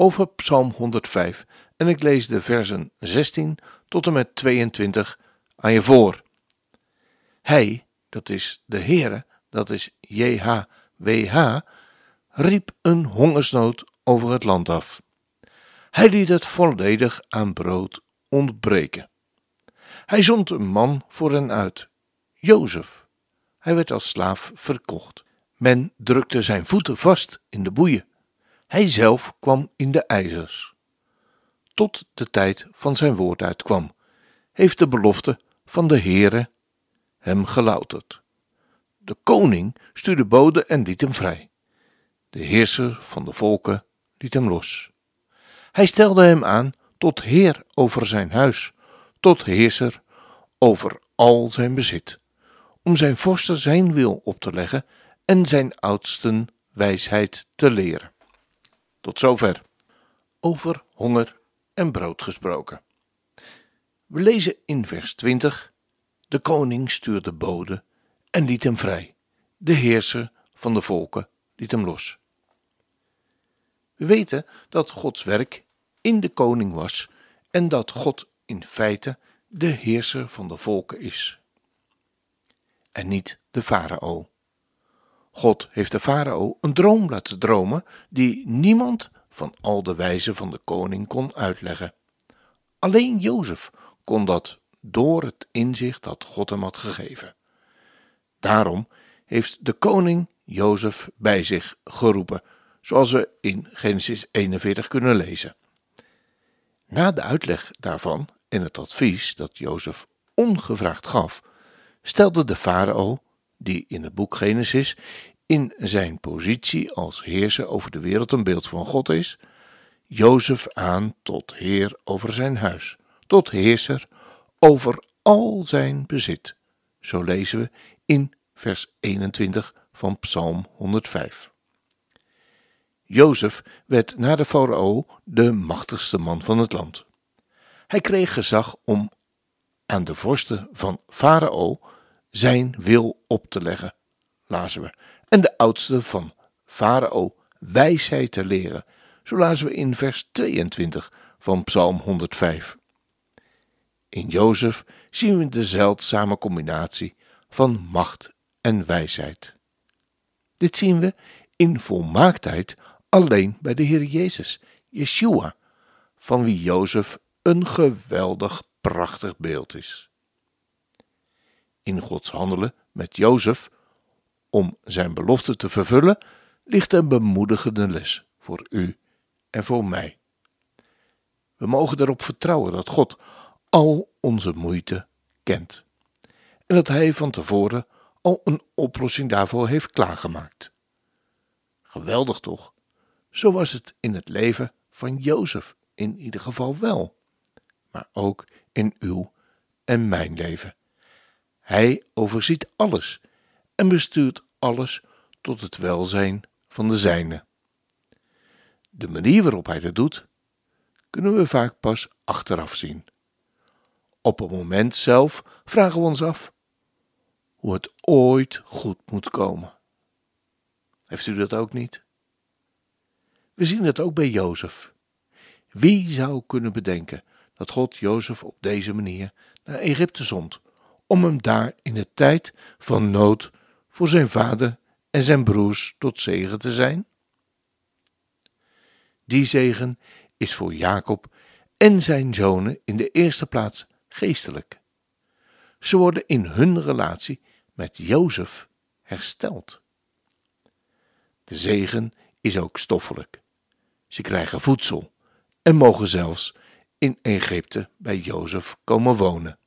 over Psalm 105 en ik lees de versen 16 tot en met 22 aan je voor. Hij, dat is de Heere, dat is JHWH, riep een hongersnood over het land af. Hij liet het volledig aan brood ontbreken. Hij zond een man voor hen uit, Jozef. Hij werd als slaaf verkocht. Men drukte zijn voeten vast in de boeien. Hij zelf kwam in de ijzers. Tot de tijd van zijn woord uitkwam, heeft de belofte van de Heere hem gelouterd. De koning stuurde bode en liet hem vrij. De heerser van de volken liet hem los. Hij stelde hem aan tot heer over zijn huis, tot heerser over al zijn bezit, om zijn vorsten zijn wil op te leggen en zijn oudsten wijsheid te leren. Tot zover. Over honger en brood gesproken. We lezen in vers 20: De koning stuurde bode en liet hem vrij. De heerser van de volken liet hem los. We weten dat Gods werk in de koning was en dat God in feite de heerser van de volken is. En niet de farao. God heeft de farao een droom laten dromen die niemand van al de wijzen van de koning kon uitleggen. Alleen Jozef kon dat door het inzicht dat God hem had gegeven. Daarom heeft de koning Jozef bij zich geroepen, zoals we in Genesis 41 kunnen lezen. Na de uitleg daarvan en het advies dat Jozef ongevraagd gaf, stelde de farao die in het boek Genesis in zijn positie als heerser over de wereld een beeld van God is, Jozef aan tot heer over zijn huis, tot heerser over al zijn bezit. Zo lezen we in vers 21 van Psalm 105. Jozef werd na de farao de machtigste man van het land. Hij kreeg gezag om aan de vorsten van farao zijn wil op te leggen, lazen we, en de oudste van farao wijsheid te leren, zo lazen we in vers 22 van Psalm 105. In Jozef zien we de zeldzame combinatie van macht en wijsheid. Dit zien we in volmaaktheid alleen bij de Heer Jezus, Yeshua, van wie Jozef een geweldig prachtig beeld is in Gods handelen met Jozef om zijn belofte te vervullen, ligt een bemoedigende les voor u en voor mij. We mogen erop vertrouwen dat God al onze moeite kent en dat Hij van tevoren al een oplossing daarvoor heeft klaargemaakt. Geweldig toch? Zo was het in het leven van Jozef in ieder geval wel, maar ook in uw en mijn leven. Hij overziet alles en bestuurt alles tot het welzijn van de zijne. De manier waarop hij dat doet, kunnen we vaak pas achteraf zien. Op het moment zelf vragen we ons af hoe het ooit goed moet komen. Heeft u dat ook niet? We zien het ook bij Jozef. Wie zou kunnen bedenken dat God Jozef op deze manier naar Egypte zond om hem daar in de tijd van nood voor zijn vader en zijn broers tot zegen te zijn? Die zegen is voor Jacob en zijn zonen in de eerste plaats geestelijk. Ze worden in hun relatie met Jozef hersteld. De zegen is ook stoffelijk. Ze krijgen voedsel en mogen zelfs in Egypte bij Jozef komen wonen.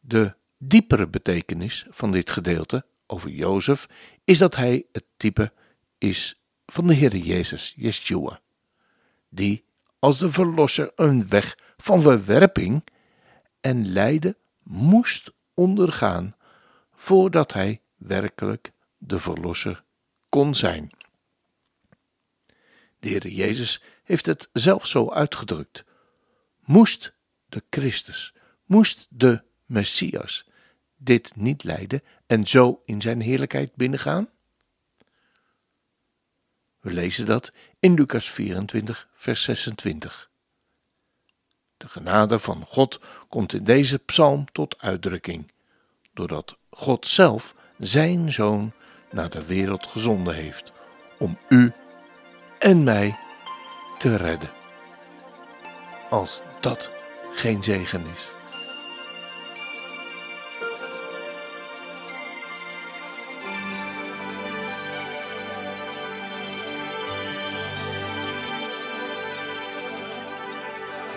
De diepere betekenis van dit gedeelte over Jozef is dat hij het type is van de Heer Jezus, Yeshua, die als de Verlosser een weg van verwerping en lijden moest ondergaan voordat hij werkelijk de Verlosser kon zijn. De Heer Jezus heeft het zelf zo uitgedrukt. Moest de Christus, moest de Messias dit niet lijden en zo in zijn heerlijkheid binnengaan? We lezen dat in Lucas 24, vers 26. De genade van God komt in deze psalm tot uitdrukking, doordat God zelf zijn zoon naar de wereld gezonden heeft om u en mij te redden. Als dat geen zegen is.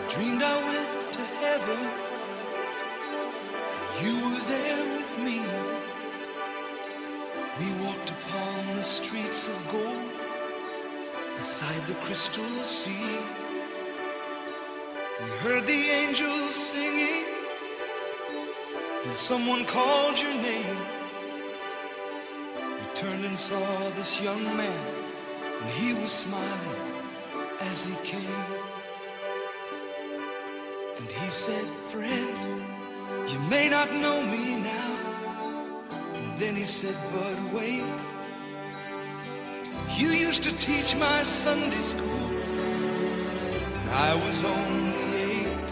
Dreamed I went to heaven. You were there with me. We walked upon the streets of gold beside the crystal sea. We heard the angels singing, and someone called your name. We turned and saw this young man, and he was smiling as he came. And he said, Friend, you may not know me now. And then he said, But wait. You used to teach my Sunday school. And I was only eight.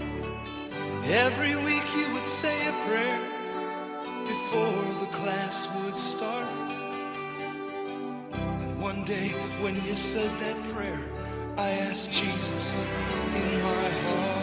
And every week you would say a prayer before the class would start. And one day when you said that prayer, I asked Jesus in my heart.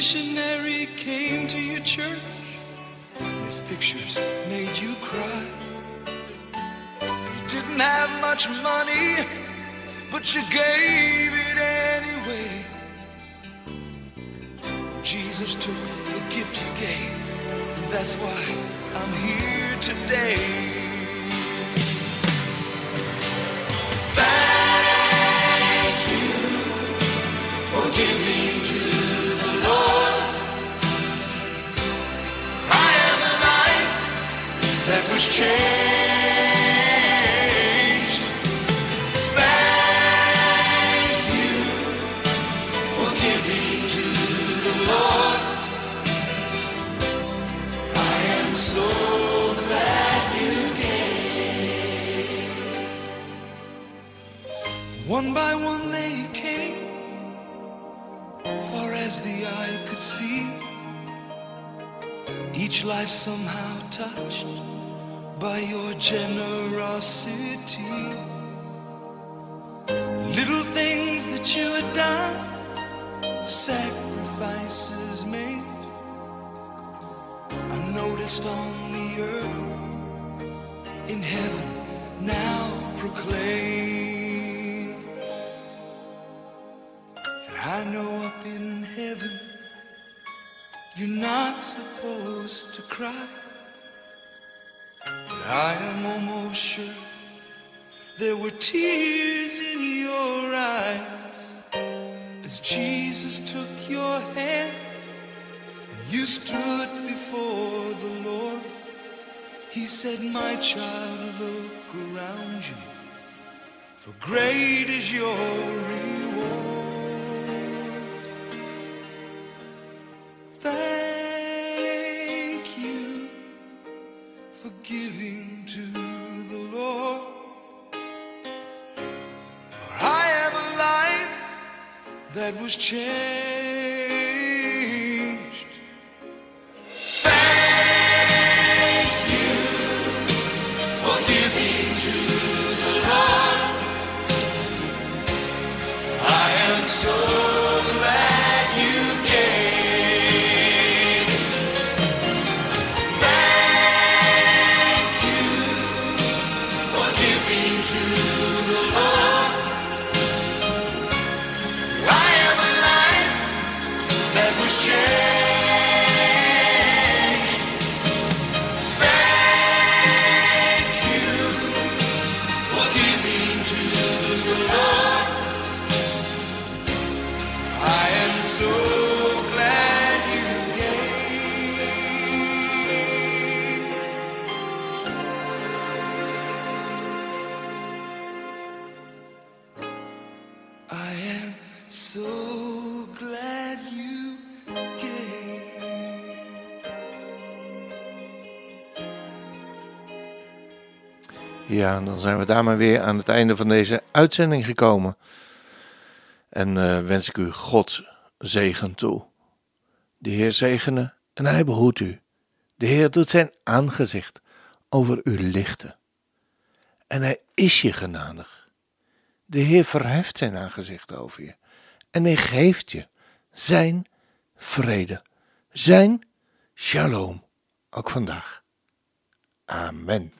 Missionary came to your church. His pictures made you cry. You didn't have much money, but you gave it anyway. Jesus took the gift you gave, and that's why I'm here today. Was changed. Thank you for giving to the Lord. I am so glad you gave. One by one they came, far as the eye could see. Each life somehow touched by your generosity. Little things that you had done sacrifices made. I noticed on the earth, in heaven now proclaim. And I know up in heaven, you're not supposed to cry. I am almost sure there were tears in your eyes as Jesus took your hand and you stood before the Lord. He said, My child, look around you, for great is your reward. That was changed. Ja, dan zijn we daar maar weer aan het einde van deze uitzending gekomen. En eh, wens ik u God zegen toe. De Heer zegene en hij behoedt u. De Heer doet zijn aangezicht over u lichten. En hij is je genadig. De Heer verheft zijn aangezicht over je. En hij geeft je zijn vrede, zijn shalom, ook vandaag. Amen.